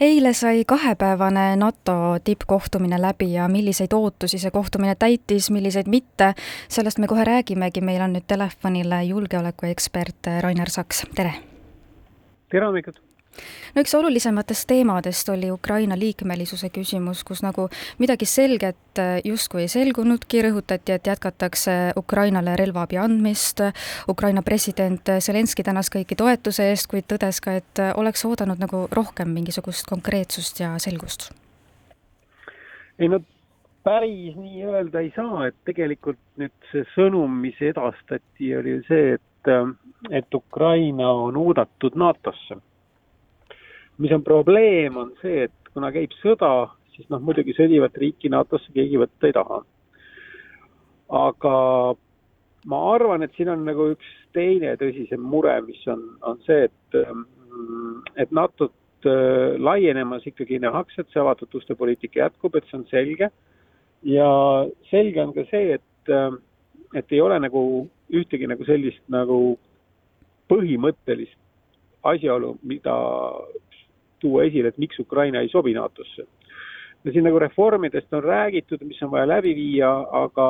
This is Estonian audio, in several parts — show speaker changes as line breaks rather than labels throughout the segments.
eile sai kahepäevane NATO tippkohtumine läbi ja milliseid ootusi see kohtumine täitis, milliseid mitte, sellest me kohe räägimegi, meil on nüüd telefonile julgeolekuekspert Rainer Saks, tere!
tere hommikut!
No üks olulisematest teemadest oli Ukraina liikmelisuse küsimus, kus nagu midagi selget äh, justkui ei selgunudki, rõhutati, et jätkatakse Ukrainale relvaabi andmist, Ukraina president Zelenskõi tänas kõiki toetuse eest, kuid tõdes ka, et oleks oodanud nagu rohkem mingisugust konkreetsust ja selgust.
ei no päris nii öelda ei saa, et tegelikult nüüd see sõnum, mis edastati, oli see, et, äh, et Ukraina on oodatud NATO-sse mis on probleem, on see, et kuna käib sõda, siis noh, muidugi sõdivat riiki NATO-sse keegi võtta ei taha. aga ma arvan, et siin on nagu üks teine tõsisem mure, mis on, on see, et, et NATO-t äh, laienemas ikkagi nähakse, et see avatud uste poliitika jätkub, et see on selge. ja selge on ka see, et, äh, et ei ole nagu ühtegi nagu sellist nagu põhimõttelist asjaolu, mida tuua esile, et miks Ukraina ei sobi NATO-sse. ja siin nagu reformidest on räägitud, mis on vaja läbi viia, aga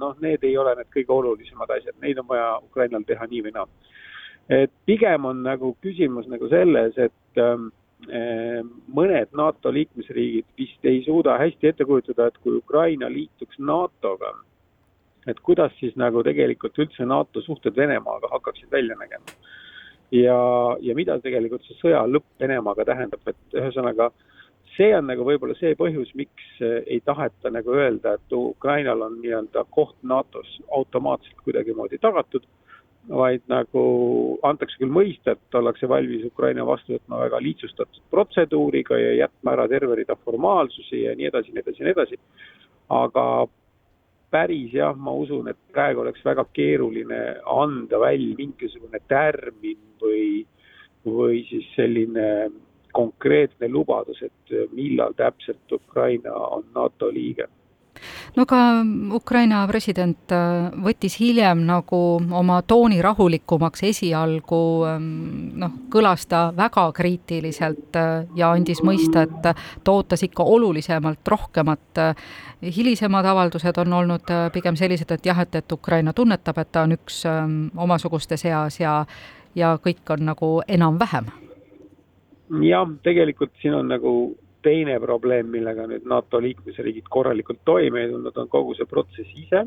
noh, need ei ole need kõige olulisemad asjad, neid on vaja Ukrainal teha nii või naa. et pigem on nagu küsimus nagu selles, et ähm, äh, mõned NATO liikmesriigid vist ei suuda hästi ette kujutada, et kui Ukraina liituks NATO-ga, et kuidas siis nagu tegelikult üldse NATO suhted Venemaaga hakkaksid välja nägema ja, ja mida tegelikult see sõja lõpp Venemaaga tähendab, et ühesõnaga see on nagu võib-olla see põhjus, miks ei taheta nagu öelda, et Ukrainal on nii-öelda koht NATO-s automaatselt kuidagimoodi tagatud, vaid nagu antakse küll mõista, et ollakse valmis Ukraina vastu võtma väga lihtsustatud protseduuriga ja jätma ära terve rida formaalsusi ja nii edasi, nii edasi, nii edasi. aga päris jah, ma usun, et praegu oleks väga keeruline anda välja mingisugune tärmin või, või siis selline konkreetne lubadus, et millal täpselt Ukraina on NATO liige
no ka Ukraina president äh, võttis hiljem nagu oma tooni rahulikumaks, esialgu ähm, noh, kõlas ta väga kriitiliselt äh, ja andis mõista, et ta ootas ikka olulisemalt rohkemat. hilisemad avaldused on olnud äh, pigem sellised, et jah, et, et Ukraina tunnetab, et ta on üks ähm, omasuguste seas ja, ja kõik on nagu enam-vähem.
jah, tegelikult siin on nagu teine probleem, millega nüüd NATO liikmesriigid korralikult toime ei tulnud, on kogu see protsess ise,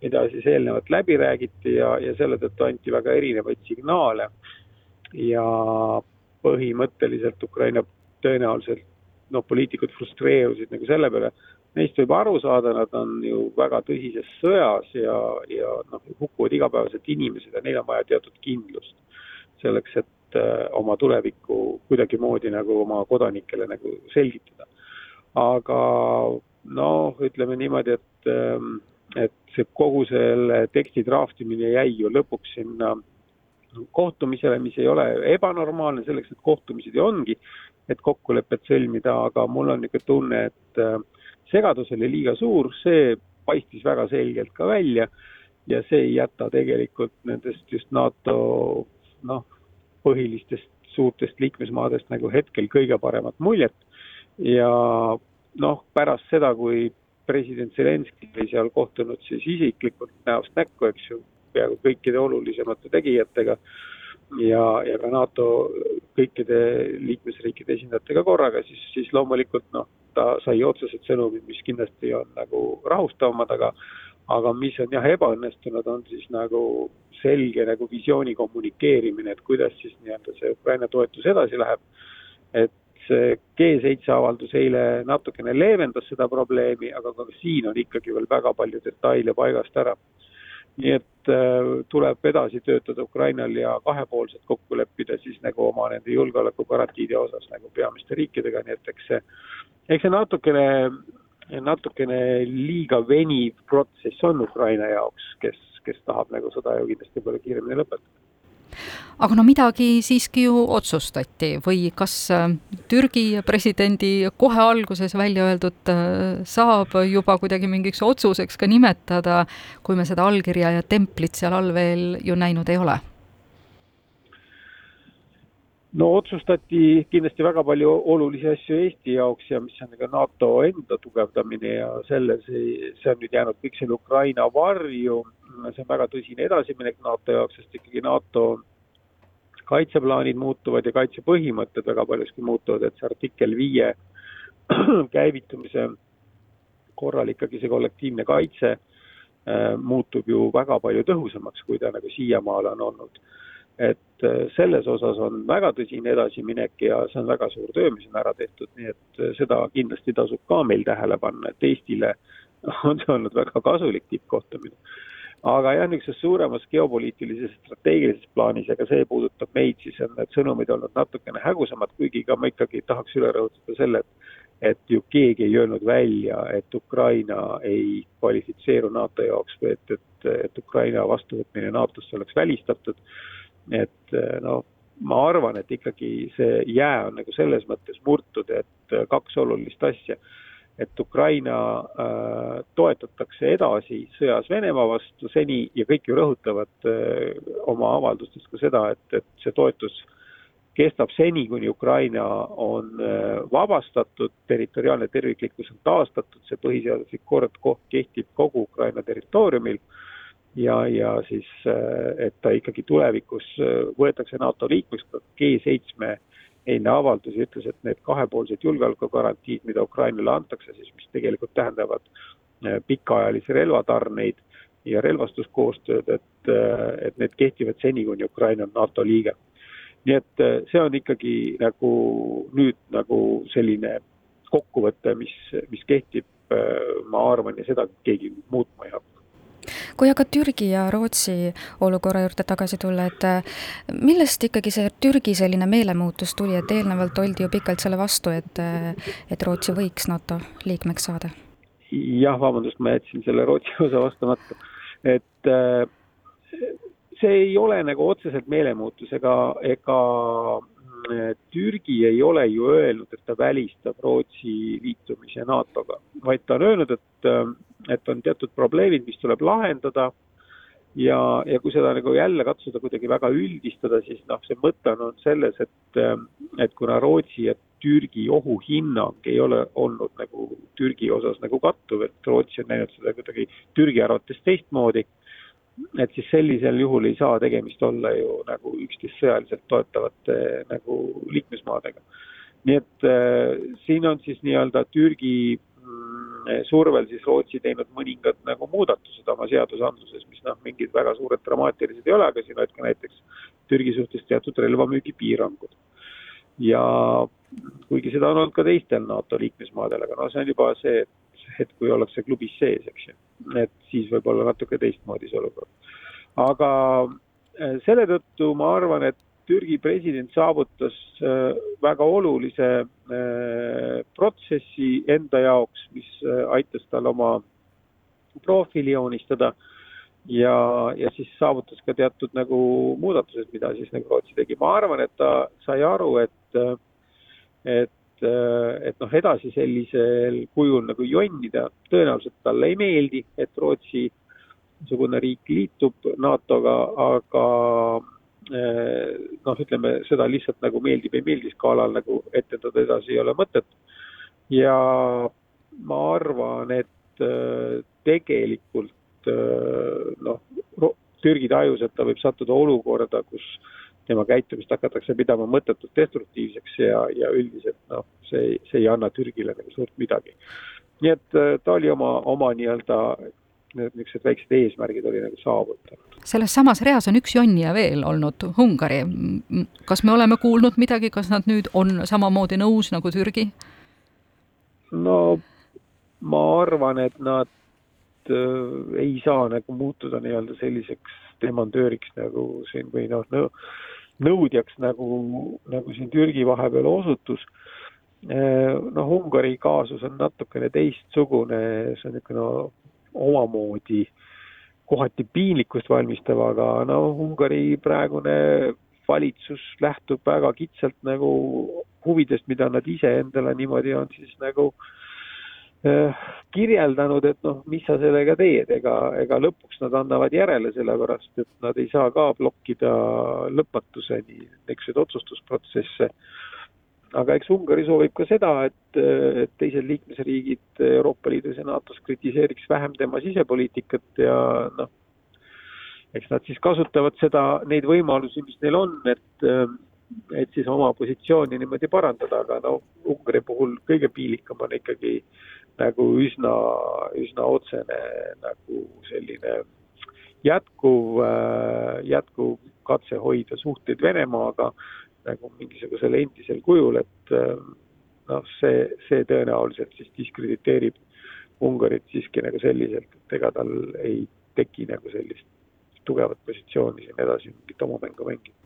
mida siis eelnevalt läbi räägiti ja, ja selle tõttu anti väga erinevaid signaale. ja põhimõtteliselt Ukraina tõenäoliselt noh, poliitikud frustreerusid nagu selle peale, neist võib aru saada, nad on ju väga tõsises sõjas ja, ja noh, hukkuvad igapäevaselt inimesed ja neil on vaja teatud kindlust selleks, et Äh, oma tulevikku kuidagimoodi nagu oma kodanikele nagu selgitada. aga noh, ütleme niimoodi, et, ähm, et see kogu selle teksti draftimine jäi ju lõpuks sinna kohtumisele, mis ei ole ebanormaalne, selleks need kohtumised ju ongi, et kokkulepet sõlmida, aga mul on niisugune tunne, et äh, segadus oli liiga suur, see paistis väga selgelt ka välja ja see ei jäta tegelikult nendest just NATO noh, põhilistest suurtest liikmesmaadest nagu hetkel kõige paremat muljet. Ja noh, pärast seda, kui president Zelenskõi oli seal kohtunud siis isiklikult näost näkku, eks ju, peaaegu kõikide olulisemate tegijatega ja, ja ka NATO kõikide liikmesriikide esindajatega korraga, siis, siis loomulikult noh, ta sai otsesed sõnumid, mis kindlasti on nagu rahustavamad, aga aga mis on jah ebaõnnestunud, on siis nagu selge nagu visiooni kommunikeerimine, et kuidas siis nii-öelda see Ukraina toetus edasi läheb. et see G7 avaldus eile natukene leevendas seda probleemi, aga ka siin on ikkagi veel väga palju detaile paigast ära. nii et äh, tuleb edasi töötada Ukrainal ja kahepoolselt kokku leppida siis nagu oma nende julgeolekugarantiide osas nagu peamiste riikidega, nii et eks see, eks see natukene natukene liiga veniv protsess on Ukraina jaoks, kes, kes tahab nagu sõda ju kindlasti palju kiiremini lõpetada
aga no midagi siiski ju otsustati või kas äh, Türgi presidendi kohe alguses välja öeldud äh, saab juba kuidagi mingiks otsuseks ka nimetada, kui me seda allkirja ja templit seal all veel ju näinud ei ole?
No otsustati kindlasti väga palju olulisi asju Eesti jaoks ja mis on ka NATO enda tugevdamine ja selles, see on nüüd jäänud kõik selle Ukraina varju. see on väga tõsine edasiminek NATO jaoks, sest ikkagi NATO kaitseplaanid muutuvad ja kaitsepõhimõtted väga paljuski muutuvad, et see artikkel viie käivitumise korral ikkagi see kollektiivne kaitse äh, muutub ju väga palju tõhusamaks, kui ta nagu siiamaale on olnud et äh, selles osas on väga tõsine edasiminek ja see on väga suur töö, mis on ära tehtud, nii et äh, seda kindlasti tasub ka meil tähele panna, et Eestile on see olnud väga kasulik tippkohtumine. aga jah, niisuguses suuremas geopoliitilises strateegilises plaanis, ega see puudutab meid, siis on need sõnumid olnud natukene hägusamad, kuigi ka ma ikkagi tahaks üle rõhutada selle, et et ju keegi ei öelnud välja, et Ukraina ei kvalifitseeru NATO jaoks või et, et, et Ukraina vastuvõtmine NATO-sse oleks välistatud et eh, no ma arvan, et ikkagi see jää on nagu selles mõttes murtud, et eh, kaks olulist asja. et Ukraina äh, toetatakse edasi sõjas Venemaa vastu seni ja kõik ju rõhutavad äh, oma avaldustes ka seda, et, et see toetus kestab seni, kuni Ukraina on äh, vabastatud, territoriaalne terviklikkus on taastatud, see põhiseaduslik kord kehtib kogu Ukraina territooriumil ja, ja siis, äh, et ta ikkagi tulevikus äh, võetakse NATO liikmeks, G7 eilne avaldus ütles, et need kahepoolsed julgeolekugarantiid, mida Ukrainale antakse, siis mis tegelikult tähendavad äh, pikaajalisi relvatarneid ja relvastuskoostööd, et, et need kehtivad seni, kuni Ukraina on NATO liige. nii et see on ikkagi nagu nüüd nagu selline kokkuvõte, mis, mis kehtib, ma arvan, ja seda keegi muutma
kui aga Türgi ja Rootsi olukorra juurde tagasi tulla, et äh, millest ikkagi see Türgi selline meelemuutus tuli, et eelnevalt oldi ju pikalt selle vastu, et, äh, et Rootsi võiks NATO liikmeks saada?
jah, vabandust, ma jätsin selle Rootsi osa vastamata, et äh, see ei ole nagu otseselt meelemuutus ega, ega Türgi ei ole ju öelnud, et ta välistab Rootsi liitumise NATO-ga, vaid ta on öelnud, et, et on teatud probleemid, mis tuleb lahendada. Ja, ja kui seda nagu jälle katsuda kuidagi väga üldistada, siis noh, see mõte on selles, et, et kuna Rootsi ja Türgi ohuhinnang ei ole olnud nagu Türgi osas nagu kattuv, et Rootsi on näinud seda kuidagi Türgi arvates teistmoodi et siis sellisel juhul ei saa tegemist olla ju nagu üksteist sõjaliselt toetavate nagu liikmesmaadega. nii et äh, siin on siis nii-öelda Türgi mm, survel siis Rootsi teinud mõningad nagu muudatused oma seadusandluses, mis noh, mingid väga suured dramaatilised ei ole, aga siin olid ka näiteks Türgi suhtes teatud relvamüügipiirangud. ja kuigi seda on olnud ka teistel NATO liikmesmaadel, aga no see on juba see, et et kui ollakse klubis sees, eks ju. Et siis võib olla natuke teistmoodi see olukord. aga äh, selle tõttu ma arvan, et Türgi president saavutas äh, väga olulise äh, protsessi enda jaoks, mis aitas tal oma profiili joonistada ja, ja siis saavutas ka teatud nagu muudatused, mida siis nagu Rootsi tegi. ma arvan, et ta sai aru, et, et et, äh, et noh, edasi sellisel kujul nagu jonnida tõenäoliselt talle ei meeldi, et Rootsi niisugune riik liitub NATO-ga, aga äh, noh, ütleme seda lihtsalt nagu meeldib, ei meeldi skaalal nagu etendada edasi ei ole mõtet. ja ma arvan, et äh, tegelikult noh, Türgi tajus, et ta võib sattuda olukorda, kus tema käitumist hakatakse pidama mõttetult destruktiivseks ja, ja üldiselt noh, see, see ei anna Türgile nagu suurt midagi. nii et äh, ta oli oma, oma nii-öelda niisugused väiksed eesmärgid oli nagu saavutanud.
selles samas reas on üks jonnija veel olnud, Ungari. kas me oleme kuulnud midagi, kas nad nüüd on samamoodi nõus nagu Türgi?
no ma arvan, et nad äh, ei saa nagu muutuda nii-öelda selliseks demandööriks nagu siin või noh, nõudjaks, nagu, nagu siin Türgi vahepeal osutus. noh, Ungari kaasus on natukene teistsugune, see on niisugune no, omamoodi kohati piinlikkust valmistav, aga no Ungari praegune valitsus lähtub väga kitsalt nagu huvidest, mida nad ise endale niimoodi on siis nagu kirjeldanud, et noh, mis sa sellega teed, ega, ega lõpuks nad annavad järele, sellepärast et nad ei saa ka blokkida lõpmatuseni niisuguseid otsustusprotsesse. aga eks Ungari soovib ka seda, et, et teised liikmesriigid Euroopa Liidus ja NATO-s kritiseeriks vähem tema sisepoliitikat ja noh, eks nad siis kasutavad seda, neid võimalusi, mis neil on, et et siis oma positsiooni niimoodi parandada, aga no Ungari puhul kõige piilikam on ikkagi nagu üsna, üsna otsene nagu selline jätkuv, jätkuv katse hoida suhteid Venemaaga nagu mingisugusel endisel kujul, et noh, see, see tõenäoliselt siis diskrediteerib Ungarit siiski nagu selliselt, et ega tal ei teki nagu sellist tugevat positsiooni siin edasi mingit oma mängu mängida.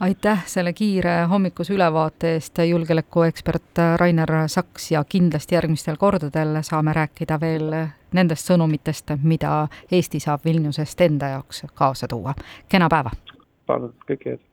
Aitäh selle kiire hommikuse ülevaate eest, julgeolekuekspert Rainer Saks ja kindlasti järgmistel kordadel saame rääkida veel nendest sõnumitest, mida Eesti saab Vilniusest enda jaoks kaasa tuua. kena päeva!
palun, kõike head!